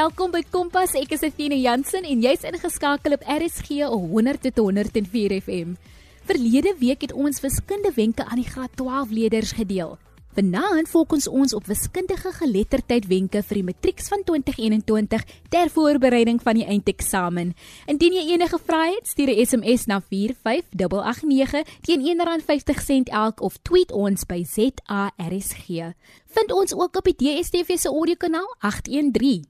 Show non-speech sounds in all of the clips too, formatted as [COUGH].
Welkom by Kompas. Ek is Athena Jansen en jy's ingeskakel op RSG 100 tot 104 FM. Verlede week het ons wiskundige wenke aan die graad 12 leerders gedeel. Vanaand fokus ons op wiskundige geletterdheid wenke vir die matrieks van 2021 ter voorbereiding van die eindeksamen. Indien jy enige vrae het, stuur 'n SMS na 45889 teen R1.50 elk of tweet ons by ZARSG. Vind ons ook op die DSTV se audiokanaal 813.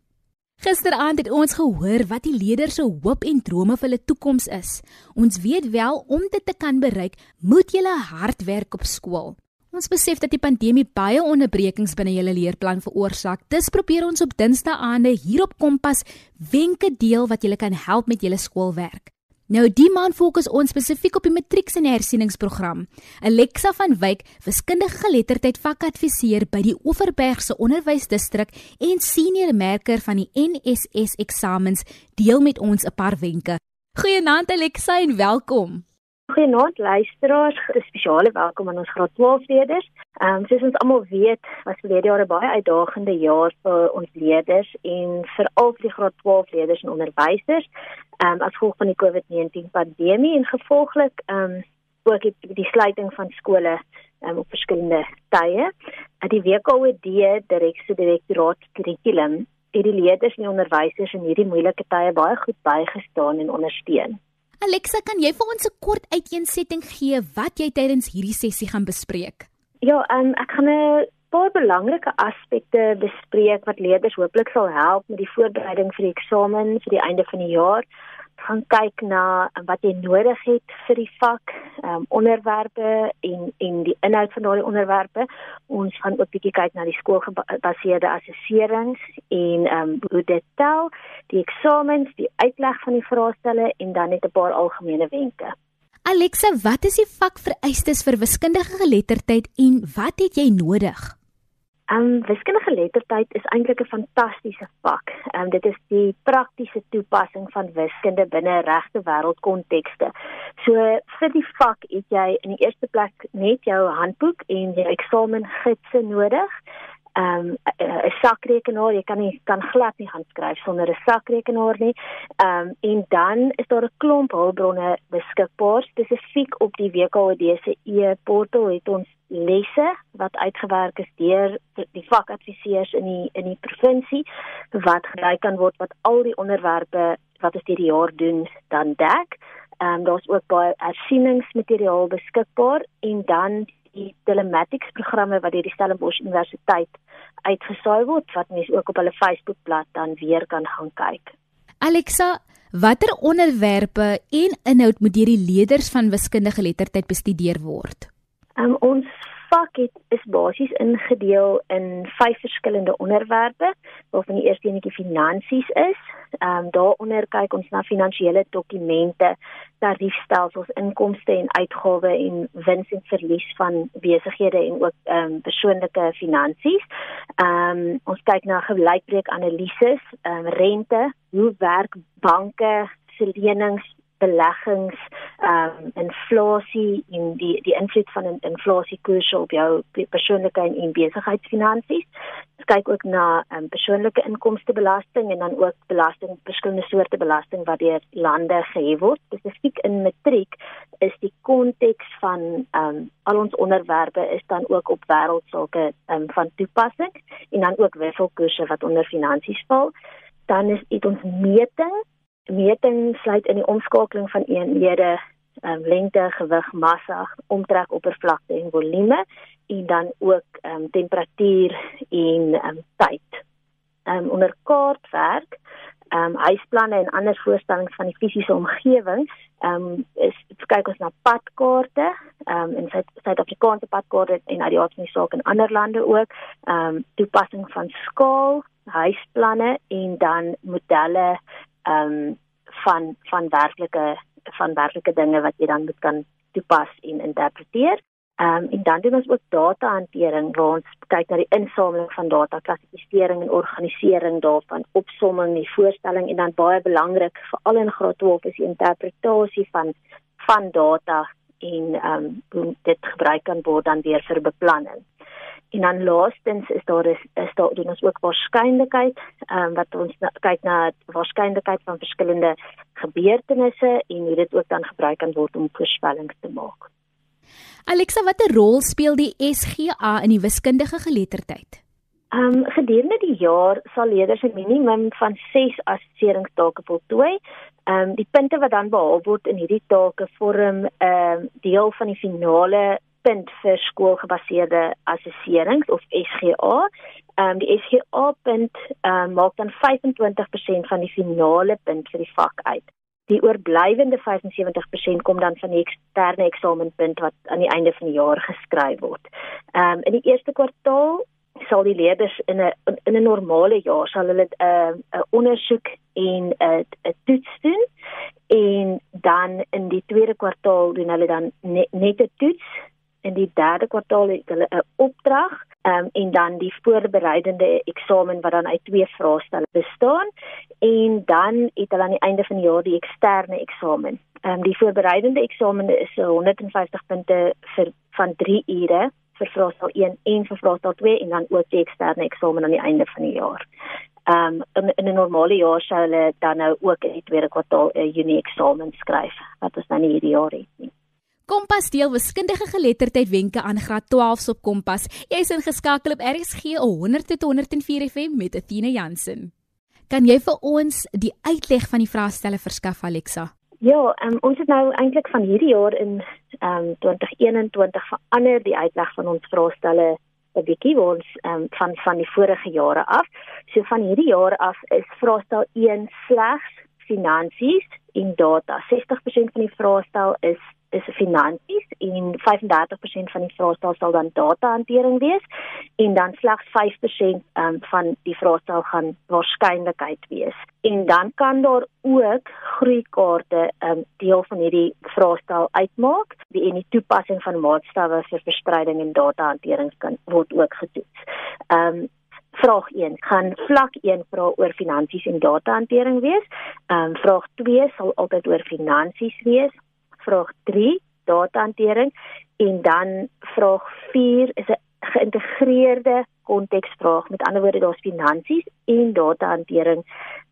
Gisteraand het ons gehoor wat die leerders se hoop en drome vir hulle toekoms is. Ons weet wel om dit te kan bereik, moet jy hard werk op skool. Ons besef dat die pandemie baie onderbrekings binne julle leerplan veroorsaak. Dis probeer ons op Dinsdae-aande hier op Kompas wenke deel wat julle kan help met julle skoolwerk. Nou die maand fokus ons spesifiek op die matrieks en hersieningsprogram. Alexa van Wyk, wiskundige geletterdheid vakadviseur by die Oeverbergse Onderwysdistrik en senior merker van die NSS eksamens, deel met ons 'n paar wenke. Goeienaand Alexa en welkom. Goeienaand luisteraars, 'n spesiale welkom aan ons graad 12 leerders. Ehm um, soos ons almal weet, was verlede jaar 'n baie uitdagende jaar vir ons leerders en veral vir die graad 12 leerders en onderwysers. Ehm um, as gevolg van die COVID-19 pandemie en gevolglik ehm um, ook die, die sluiting van skole um, op verskillende tye. At die WKOD direkte direktoraat kurrikulum het die leerders en die onderwysers in hierdie moeilike tye baie goed bygestaan en ondersteun. Alexa, kan jy vir ons 'n kort uiteensetting gee wat jy tydens hierdie sessie gaan bespreek? Ja, um, ek gaan 'n paar belangrike aspekte bespreek wat leerders hooplik sal help met die voorbereiding vir die eksamen vir die einde van die jaar gaan kyk na wat jy nodig het vir die vak, ehm um, onderwerpe en en die inhoud van daardie onderwerpe. Ons gaan ook bietjie kyk na die skoolgebaseerde assesserings en ehm um, hoe dit tel, die eksamens, die uitleg van die vraestelle en dan net 'n paar algemene wenke. Alexa, wat is die vakvereistes vir wiskundige geletterdheid en wat het jy nodig? Um wiskundige lettertyd is eintlik 'n fantastiese vak. Um dit is die praktiese toepassing van wiskunde binne regte wêreldkontekste. So vir die vak het jy in die eerste plek net jou handboek en jou eksamengidse nodig um, 'n sakrekenaar, jy kan nie kan glad nie handskryf sonder 'n sakrekenaar nie. Ehm um, en dan is daar 'n klomp hulpbronne beskikbaar spesifiek op die WKOD se e-portal het ons lesse wat uitgewerk is deur die vakadviseurs in die in die provinsie wat gebruik kan word wat al die onderwerpe wat ons hierdie jaar doen dan dek. Ehm um, daar's ook baie ersieningsmateriaal beskikbaar en dan die telematics programme wat deur die Stellenbosch Universiteit uitgesaai word wat mense ook op hulle Facebookblad dan weer kan gaan kyk. Alexa, watter onderwerpe en inhoud moet deur die leerders van wiskundige geletterdheid bestudeer word? Um, ons vak het is basies ingedeel in vyf verskillende onderwerpe waarvan die eerste enetjie finansies is. Ehm um, daaronder kyk ons na finansiële dokumente, tariefstelsels, inkomste en uitgawes en wins en verlies van besighede en ook ehm um, persoonlike finansies. Ehm um, ons kyk na gelykbreek analises, ehm um, rente, hoe werk banke se lenings beleggings, ehm um, inflasie en die die invloed van 'n in, inflasiekoers op jou persoonlike en, en besigheidsfinansies. Ons kyk ook na ehm um, persoonlike inkomstebelasting en dan ook belasting, verskillende soorte belasting wat deur lande gehef word. Spesifiek in matriek is die konteks van ehm um, al ons onderwerpe is dan ook op wêreldsake ehm um, van toepassing en dan ook wisselkoerse wat onder finansies val. Dan is dit ons meting meting sluit in die omskakeling van eenhede um, lengte, gewig, massa, omtrek, oppervlakte en volume en dan ook um, temperatuur en um, tyd. Um, onder kaartwerk, um, huisplanne en ander voorstellings van die fisiese omgewing, um, is kyk ons na padkaarte, um, in Suid-Afrikaanse padkaarte en uit die aard van die saak in ander lande ook, um, toepassing van skaal, huisplanne en dan modelle ehm um, van van werklike van werklike dinge wat jy dan moet kan toepas en interpreteer. Ehm um, en dan doen ons ook data hantering waar ons kyk na die insameling van data, klassifisering en organisering daarvan, opsomming, die voorstelling en dan baie belangrik veral in graad 12 is die interpretasie van van data en ehm um, hoe dit gebruik kan word dan weer vir beplanning. En dan laastens is daar is, is daar doen ons ook waarskynlikheid, ehm um, wat ons na, kyk na waarskynlikheid van verskillende gebeurtenisse en hoe dit ook dan gebruik kan word om voorspellings te maak. Alexa, watter rol speel die SGA in die wiskundige geletterdheid? Ehm um, gedurende die jaar sal leerders 'n minimum van 6 assesseringstake voltooi. Ehm um, die punte wat dan behaal word in hierdie take vorm 'n uh, deel van die finale punt vir skoolgebaseerde assesserings of SGA. Ehm um, die SGA punt um, maak dan 25% van die finale punt vir die vak uit. Die oorblywende 75% kom dan van die eksterne eksamenpunt wat aan die einde van die jaar geskryf word. Ehm um, in die eerste kwartaal sal die leerders in 'n in 'n normale jaar sal hulle 'n uh, 'n ondersoek en 'n uh, 'n toets doen en dan in die tweede kwartaal doen hulle dan net 'n toets in die derde kwartaal het hulle 'n opdrag um, en dan die voorbereidende eksamen wat dan uit twee vraestelle bestaan en dan het hulle aan die einde van die jaar die eksterne eksamen. Um, die voorbereidende eksamen is 150 punte vir van 3 ure vir vraestel 1 en vir vraestel 2 en dan ook die eksterne eksamen aan die einde van die jaar. Ehm um, in, in 'n normale jaar sou hulle dan nou ook in die tweede kwartaal 'n unie eksamen skryf wat ons dan hierdie jaar het nie. Kompas deel wiskundige geletterdheid wenke aan graad 12s op Kompas. Jy is ingeskakel op RSG 100.104 FM met Athena Jansen. Kan jy vir ons die uitleg van die vraestelle verskaf Alexa? Ja, um, ons het nou eintlik van hierdie jaar in um, 2021 verander die uitleg van ons vraestelle 'n bietjie ons um, van van die vorige jare af. So van hierdie jaar af is vraestel 1 slegs finansies en data. 60% van die vraestel is is finansies en 35% van die vraestel sal dan datahantering wees en dan slegs 5% um, van die vraestel gaan waarskynlikheid wees. En dan kan daar ook groeikaarte um, deel van hierdie vraestel uitmaak. Die en die toepassing van maatstawwe vir verspreiding en datahantering kan word ook getoets. Ehm um, Vraag 1 gaan vlak 1 vra oor finansies en datahantering wees. Ehm um, vraag 2 sal altyd oor finansies wees vraag 3 datahantering en dan vraag 4 is 'n geïntegreerde konteksvraag met ander woorde daar's finansies en datahantering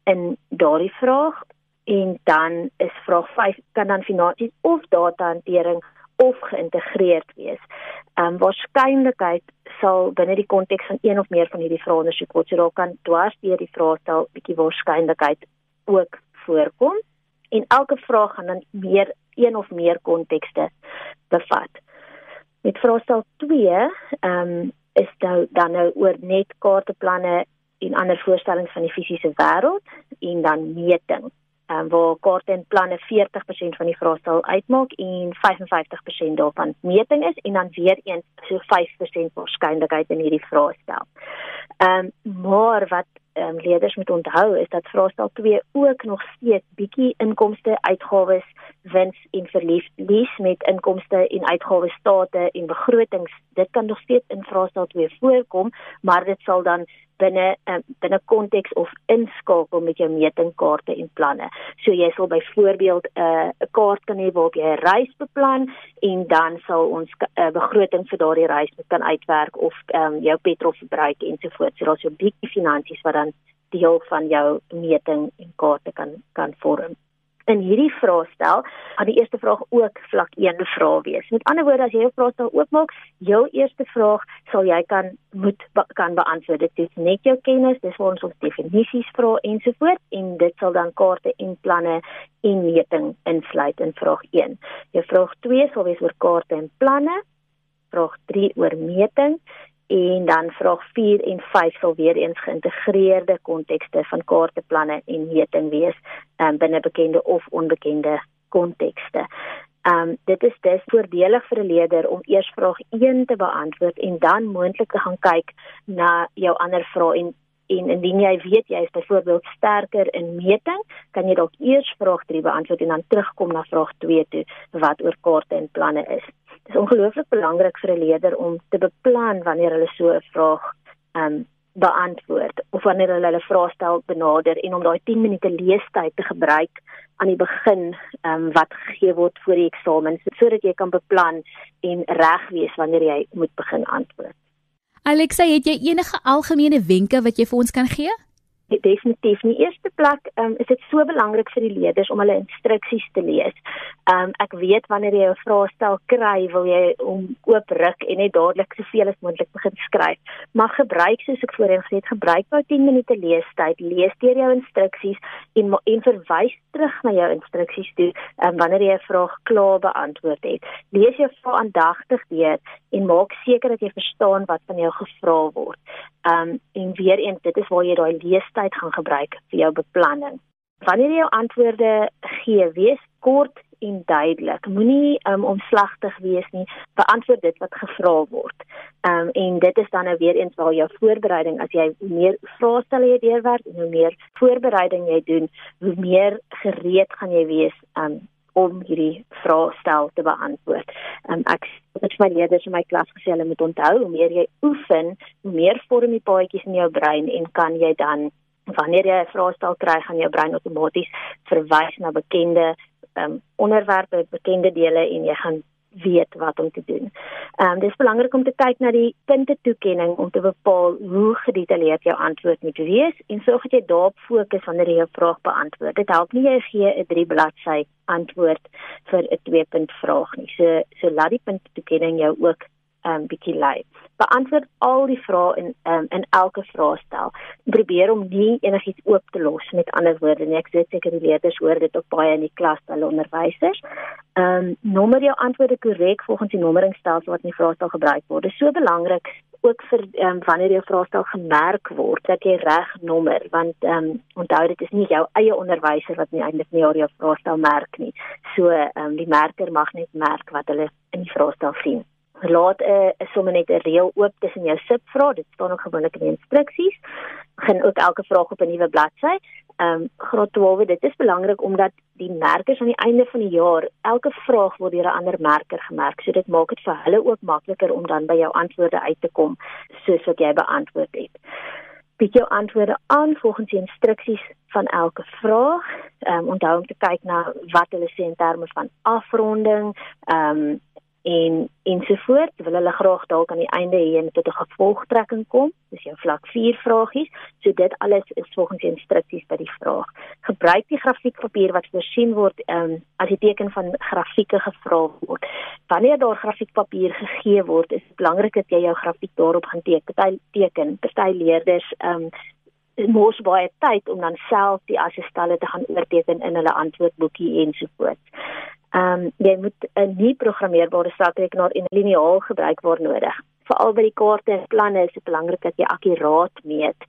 in daardie vraag en dan is vraag 5 kan dan finansies of datahantering of geïntegreerd wees. Ehm um, waarskynlikheid sal binne die konteks van een of meer van hierdie vrae ondersoek word. So daar kan dwars deur die vraestel bietjie waarskynlikheid ook voorkom en elke vraag gaan dan meer een of meer kontekste bevat. Met vraestel 2, ehm um, is nou dan nou oor net kaarteplanne en ander voorstellings van die fisiese wêreld en dan meting. Ehm um, waar kaarte en planne 40% van die vraestel uitmaak en 55% daarvan meting is en dan weer eens so 5% waarskynlikheid in hierdie vraestel. Ehm um, maar wat ehm um, leerders moet onthou is dat vraestel 2 ook nog steeds bietjie inkomste, uitgawes, wins en verlies met inkomste en uitgawes state en begrotings. Dit kan nog steeds in vraestel 2 voorkom, maar dit sal dan binne um, binne konteks of inskakel met jou metingkaarte en planne. So jy sal byvoorbeeld eh, 'n uh, kaart kan hê waarop jy 'n reis beplan en dan sal ons 'n uh, begroting vir daardie reis kan uitwerk of um, jou petrolverbruik ensovoorts. So daar's 'n bietjie finansies wat dan deel van jou meting en kaarte kan kan vorm in hierdie vraestel aan die eerste vraag ook vlak 1 vraag wees. Met ander woorde as jy jou vraestel oopmaak, jou eerste vraag sal jy kan moet kan beantwoord. Dit is net jou kennis, dis waar ons ons definisies vra ensovoorts en dit sal dan kaarte en planne en meting insluit in vraag 1. Jou vraag 2 sal wees oor kaarte en planne. Vraag 3 oor meting en dan vraag 4 en 5 sal weer eens geïntegreerde kontekste van kaarteplanne en meting wees um, binne bekende of onbekende kontekste. Um dit is dus voordelig vir 'n leerder om eers vraag 1 te beantwoord en dan moontlik te gaan kyk na jou ander vrae en en indien jy weet jy is byvoorbeeld sterker in meting, kan jy dalk eers vraag 3 beantwoord en dan terugkom na vraag 2 toe wat oor kaarte en planne is. Dit is ongelooflik belangrik vir 'n leerder om te beplan wanneer hulle so 'n vraag ehm um, beantwoord of wanneer hulle hulle vraestel benader en om daai 10 minute leestyd te gebruik aan die begin ehm um, wat gegee word voor die eksamen sodat jy kan beplan en reg wees wanneer jy moet begin antwoord. Alexa, het jy enige algemene wenke wat jy vir ons kan gee? Definitief in die eerste plek um, is dit so belangrik vir die leerders om hulle instruksies te lees. Um, ek weet wanneer jy 'n vraestel kry, wil jy hom oopruk en net dadelik soveel as moontlik begin skryf. Maar gebruik soos ek voorheen gesê het, gebruik nou 10 minute leestyd, lees deur jou instruksies en en verwys terug na jou instruksies toe um, wanneer jy 'n vraag klaar beantwoord het. Lees jou vraag aandagtig deur en maak seker dat jy verstaan wat van jou gevra word. Um en weer eens, dit is waar jy daai leestyd gaan gebruik vir jou beplanning. Wanneer jy jou antwoorde gee, wees kort en duidelik. Moenie um omslagtig wees nie. Beantwoord dit wat gevra word. Um en dit is dan nou weer eens waar jou voorbereiding as jy meer vraestelle jy deurwerk en hoe meer voorbereiding jy doen, hoe meer gereed gaan jy wees um om hierdie vraestel te beantwoord. Um, ek het my leerders in my klas gesê hulle moet onthou hoe meer jy oefen, hoe meer vorm die paadjies in jou brein en kan jy dan wanneer jy 'n vraestel kry, gaan jou brein outomaties verwys na bekende um, onderwerpe, bekende dele en jy gaan weet wat om te doen. Ehm um, dis belangrik om te kyk na die punte toekenning om te bepaal hoe gedetailleerd jou antwoord moet wees en sorg dat jy daarop fokus wanneer jy 'n vraag beantwoord. Dit help nie jy gee 'n 3 bladsy antwoord vir 'n 2 punt vraag nie. So so laat die punte toekenning jou ook um bietjie lei. Beantwoord al die vrae in um in elke vraestel. Probeer om nie enigiets oop te los met ander woorde nie. Ek weet seker die leerders hoor dit ook baie in die klas by hulle onderwysers. Um nommer jou antwoorde korrek volgens die nommeringsstelsel wat in die vraestel gebruik word. Dit is so belangrik ook vir um, wanneer jou vraestel gemerk word dat jy reg nommer want um onthou dit is nie jou eie onderwyser wat nie eintlik nie jou vraestel merk nie. So um die merker mag net merk wat hulle in die vraestel sien laat 'n uh, sommer net 'n reël oop tussen jou subvrae. Dit staan ook gewoonlik in die instruksies. Begin ook elke vraag op 'n nuwe bladsy. Ehm um, graad 12, dit is belangrik omdat die merkers aan die einde van die jaar, elke vraag word deur 'n ander merker gemerk. So dit maak dit vir hulle ook makliker om dan by jou antwoorde uit te kom soos wat jy beantwoord het. Bied jou antwoorde aan volgens die instruksies van elke vraag. Ehm um, onthou om te kyk na wat hulle sê in terme van afronding, ehm um, en ensovoorts wil hulle graag dalk aan die einde hê tot 'n gevolgtrekking kom. Dis jou vlak 4 vragies. So dit alles is volgens die instruksies by die vraag. Gebruik die grafiekpapier wat voorsien word um, as die teken van grafieke gevra word. Wanneer daar grafiekpapier gegee word is dit belangrik dat jy jou grafiek daarop gaan teken party teken. Party leerders um, mos baie tyd om dan self die assistelle te gaan oorteken in hulle antwoordboekie ensovoorts Ehm um, jy moet 'n nie programmeerbare sakrekenaar en 'n liniaal gebruik waar nodig. Veral by die kaarte en planne is dit belangrik dat jy akkuraat meet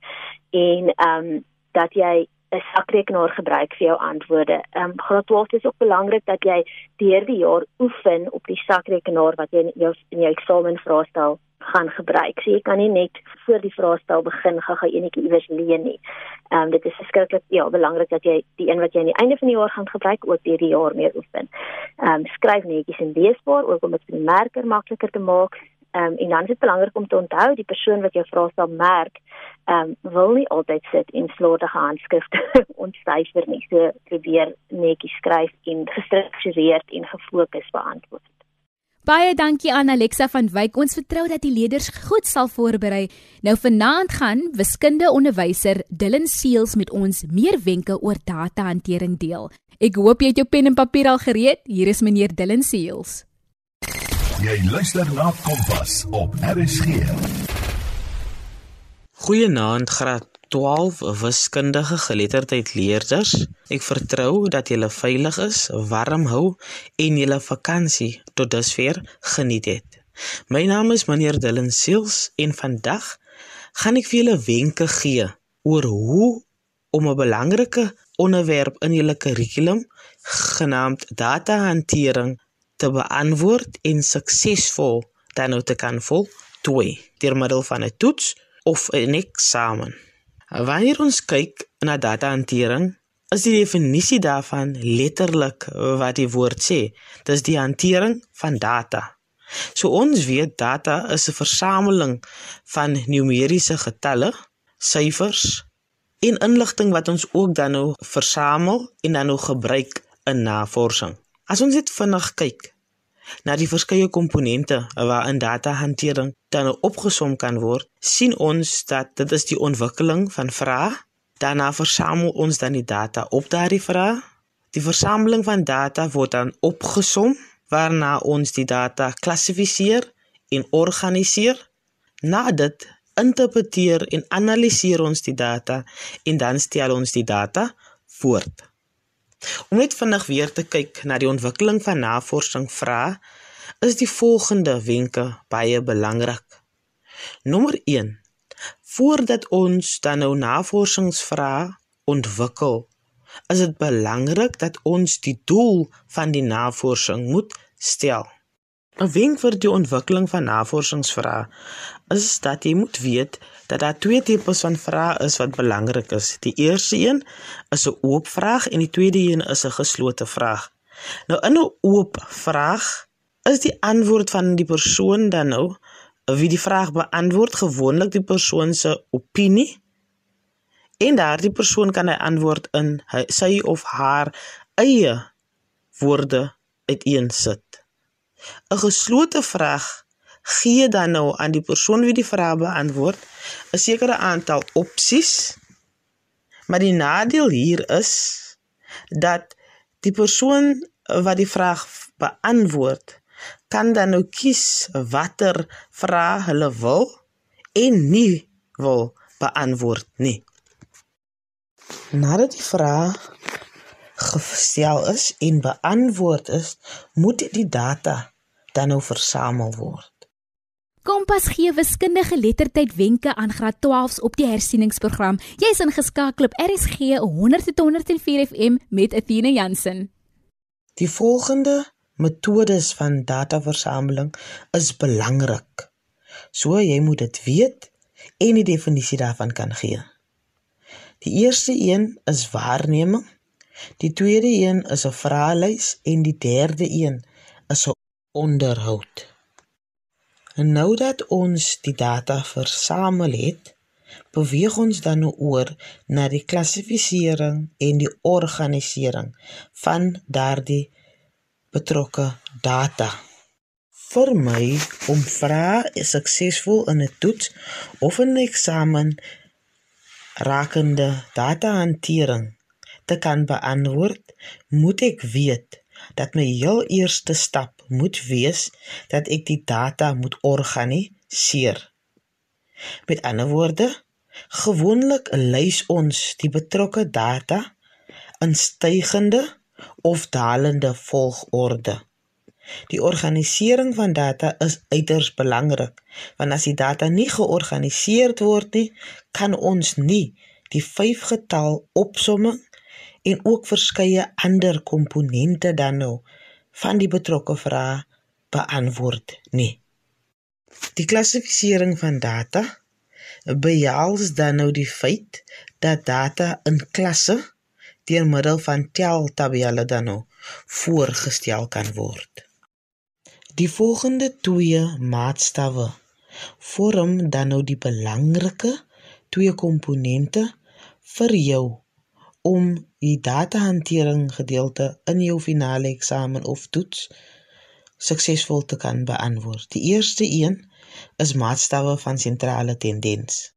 en ehm um, dat jy 'n sakrekenaar gebruik vir jou antwoorde. Ehm um, graad 12 is ook belangrik dat jy deur die jaar oefen op die sakrekenaar wat jy in jou in jou eksamen vraestel gaan gebruik. So jy kan nie net voor die vraestel begin gaga enetjie iewers leen nie. Ehm um, dit is verskriklik ja, belangrik dat jy die een wat jy aan die einde van die jaar gaan gebruik ook deur die jaar meer oefen. Ehm um, skryf netjies en leesbaar ook om dit vir die merker makliker te maak. Ehm um, en dan is dit belangrik om te onthou die persoon wat jou vraestel merk, ehm um, wil nie altyd sit en slordige handskrifte [LAUGHS] ontsyfer nie. So probeer netjies skryf en gestruktureerd en gefokus beantwoord. Baie dankie aan Alexa van Wyk. Ons vertrou dat die leerders goed sal voorberei. Nou vanaand gaan wiskunde onderwyser Dylan Seels met ons meer wenke oor datahantering deel. Ek hoop jy het jou pen en papier al gereed. Hier is meneer Dylan Seels. Jy luister na Kompas op RSG. Goeienaand graad 12 wiskundige geletterdheid leerders. Ek vertrou dat julle veilig is, warm hou en julle vakansie tot dusver geniet het. My naam is meneer Dylan Seels en vandag gaan ek vir julle wenke gee oor hoe om 'n belangrike onderwerp in julle kurrikulum genaamd datahantering te beantwoord en suksesvol dan nou te kan voltooi deur middel van 'n toets of 'n eksamen. Wanneer ons kyk na datahantering, is die definisie daarvan letterlik wat die woord sê. Dis die hantering van data. So ons weet data is 'n versameling van numeriese getalle, syfers en inligting wat ons ook dan nou versamel en dan nou gebruik in navorsing. As ons dit vinnig kyk, na die verskeie komponente waarin datahantering dan opgesom kan word, sien ons dat dit is die ontwikkeling van vrae. Daarna versamel ons dan die data op daardie vrae. Die versameling van data word dan opgesom waarna ons die data klassifiseer en organiseer. Na dit interpreteer en analiseer ons die data en dan stel ons die data voort. Om net vinnig weer te kyk na die ontwikkeling van navorsing vra, is die volgende wenke baie belangrik. Nommer 1. Voordat ons dan nou navorsingsvrae ontwikkel, is dit belangrik dat ons die doel van die navorsing moet stel. 'n Wenk vir die ontwikkeling van navorsingsvrae is dat jy moet weet dat daar twee tipes van vrae is wat belangrik is. Die eerste een is 'n oop vraag en die tweede een is 'n geslote vraag. Nou in 'n oop vraag is die antwoord van die persoon dan nou wie die vraag beantwoord gewoonlik die persoon se opinie en daardie persoon kan hy antwoord in hy, sy of haar eie woorde uiteensit. 'n Geslote vraag gee dan nou aan die persoon wie die vraag beantwoord 'n sekere aantal opsies. Maar die nadeel hier is dat die persoon wat die vraag beantwoord kan dan nou kies watter vraag hulle wil en nie wil beantwoord nie. Nadat die vraag gestel is en beantwoord is, moet die data dan nou versamel word. Kompas gee wiskundige lettertyd wenke aan graad 12s op die hersieningsprogram. Jy's ingeskakel op RSG 100.104 FM met Athena Jansen. Die volgende metodes van dataversameling is belangrik. So jy moet dit weet en die definisie daarvan kan gee. Die eerste een is waarneming. Die tweede een is 'n vraelys en die derde een is 'n onderhoud. En nou dat ons die data versamel het, beweeg ons dan nou oor na die klassifisering en die organisering van daardie betrokke data. Vir my om vrae suksesvol in 'n toets of 'n eksamen rakende datahantering te kan beantwoord, moet ek weet dat my heel eerste stap moet wees dat ek die data moet organiseer. Met ander woorde, gewoonlik lys ons die betrokke data in stygende of dalende volgorde. Die organisering van data is uiters belangrik, want as die data nie georganiseer word nie, kan ons nie die 5 getal opsomming en ook verskeie ander komponente dan nou van die betrokke vraag beantwoord nie. Die klassifisering van data behels dan nou die feit dat data in klasse deur middel van teltabelle dan nou voorgestel kan word. Die volgende twee maatstawwe vorm dan nou die belangrike twee komponente vir jou om die datahantering gedeelte in jou finale eksamen of toets suksesvol te kan beantwoord. Die eerste een is maatstawwe van sentrale tendens.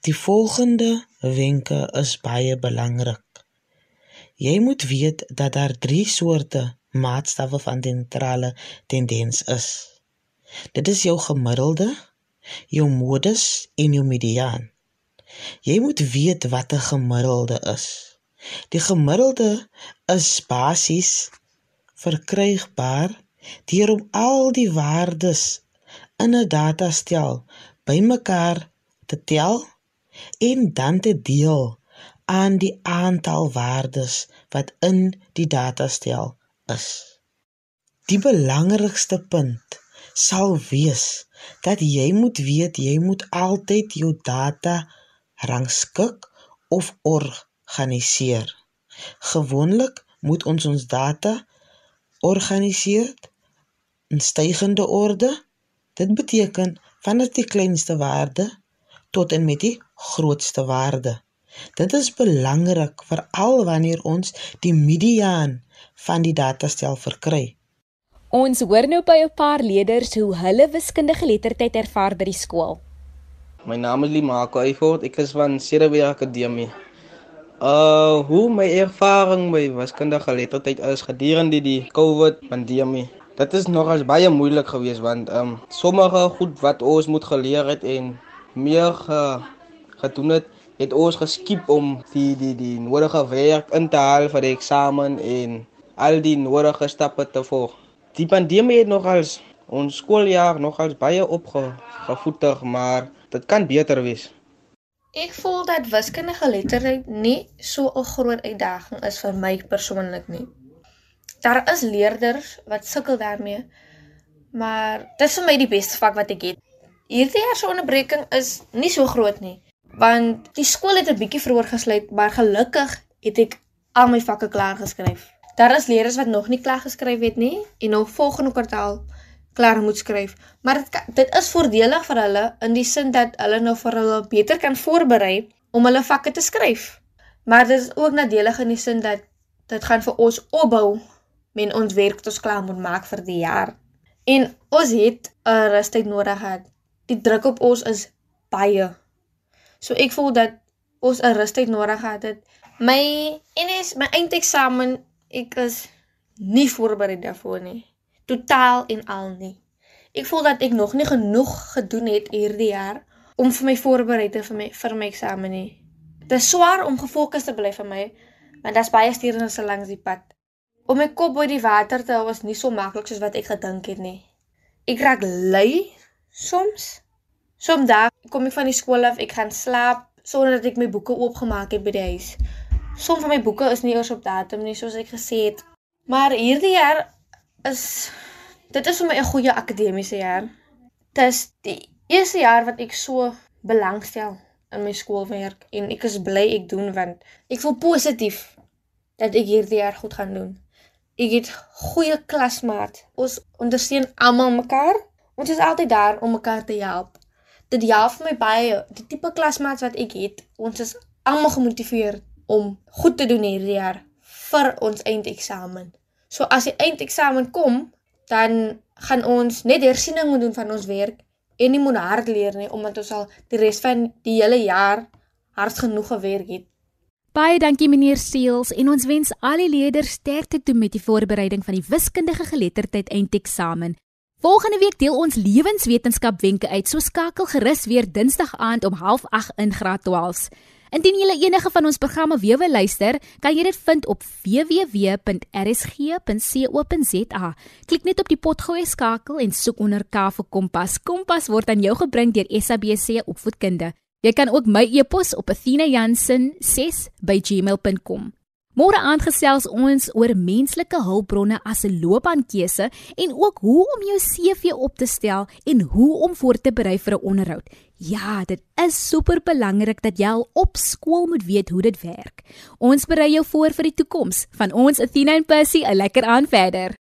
Die volgende wenke is baie belangrik. Jy moet weet dat daar 3 soorte maatstawwe van sentrale tendens is. Dit is jou gemiddelde, jou modus en jou mediaan. Jy moet weet wat 'n gemiddelde is. Die gemiddelde is basies verkrygbaar deur om al die waardes in 'n datastel bymekaar te tel en dan te deel aan die aantal waardes wat in die datastel is. Die belangrikste punt sal wees dat jy moet weet jy moet altyd jou data rangskik of organiseer. Gewoonlik moet ons ons data organiseer in stygende orde. Dit beteken van die kleinste waarde tot en met die grootste waarde. Dit is belangrik veral wanneer ons die mediaan van die datastel verkry. Ons hoor nou by 'n paar leerders hoe hulle wiskundige geletterdheid ervaar by die skool. My naam is Limako Eifort, ek is van Cerebral Akademie. Uh, hoe my ervaring met wiskundige geletterdheid is gedurende die COVID-pandemie. Dit is nogals baie moeilik geweest want ehm um, sommige goed wat ons moet geleer het en meer ge, gedoen het, het ons geskiep om die die die nodige werk in te haal vir die eksamen en al die nodige stappe te volg. Die pandemie het nogals ons skooljaar nogals baie opgevoeter, maar dit kan beter wees. Ek voel dat wiskundige letterheid nie so 'n groot uitdaging is vir my persoonlik nie. Daar is leerders wat sukkel daarmee, maar dit is vir my die beste vak wat ek het. Hierdie jaar se onderbreking is nie so groot nie, want die skool het 'n bietjie vroeër gesluit, maar gelukkig het ek al my vakke klaar geskryf. Daar is leerders wat nog nie klaar geskryf het nie en nog volgende kwartaal klaar moet skryf. Maar dit dit is voordelig vir hulle in die sin dat hulle nou vir hulle beter kan voorberei om hulle vakke te skryf. Maar dit is ook nadelig in die sin dat dit gaan vir ons opbou men ons werk tot ons klaar moet maak vir die jaar. En ons het 'n rustyd nodig gehad. Die druk op ons is baie. So ek voel dat ons 'n rustyd nodig gehad het. My NS my eindeksamen ek is nie voorberei daarvoor nie. Totaal en al nie. Ek voel dat ek nog nie genoeg gedoen het hierdie jaar om vir my voorberei te vir my vir my eksamen nie. Dit is swaar om gefokus te bly vir my, want daar's baie stuurings langs die pad. Om my kop bo die water te hou was nie so maklik soos wat ek gedink het nie. Ek raak lui soms. Somdag kom ek van die skool af, ek gaan slaap sonder dat ek my boeke oopgemaak het by die huis. Sommige van my boeke is nie eers op datum nie soos ek gesê het. Maar hierdie jaar is dit is vir my 'n goeie akademiese jaar. Dit is die eerste jaar wat ek so belangstel in my skoolwerk en ek is bly ek doen want ek voel positief dat ek hierdie jaar goed gaan doen. Ek het goeie klasmaat. Ons ondersteun almal mekaar. Ons is altyd daar om mekaar te help. Dit help my baie. Die tipe klasmaats wat ek het, ons is almal gemotiveerd om goed te doen hierdie jaar vir ons eindeksamen. So as die eindeksamen kom, dan gaan ons net hersiening moet doen van ons werk en nie moet hard leer nie omdat ons al die res van die hele jaar hard genoeg gewerk het. Baie dankie meneer Seels en ons wens al die leerders sterkte toe met die voorbereiding van die wiskundige geletterdheid eindeksamen. Volgende week deel ons lewenswetenskap wenke uit, so skakel gerus weer Dinsdag aand om 08:30 in Graad 12. Indien jy enige van ons programme weer wil luister, kan jy dit vind op www.rsg.co.za. Klik net op die potgooi skakel en soek onder K vir Kompas. Kompas word aan jou gebring deur SABC Opvoedkunde. Jy kan ook my e-pos op athena.jansen6@gmail.com. Môre aand gesels ons oor menslike hulpbronne as 'n loopbaankeuse en ook hoe om jou CV op te stel en hoe om voor te berei vir 'n onderhoud. Ja, dit is super belangrik dat jy al op skool moet weet hoe dit werk. Ons berei jou voor vir die toekoms. Van ons Athena en Percy, 'n lekker aand verder.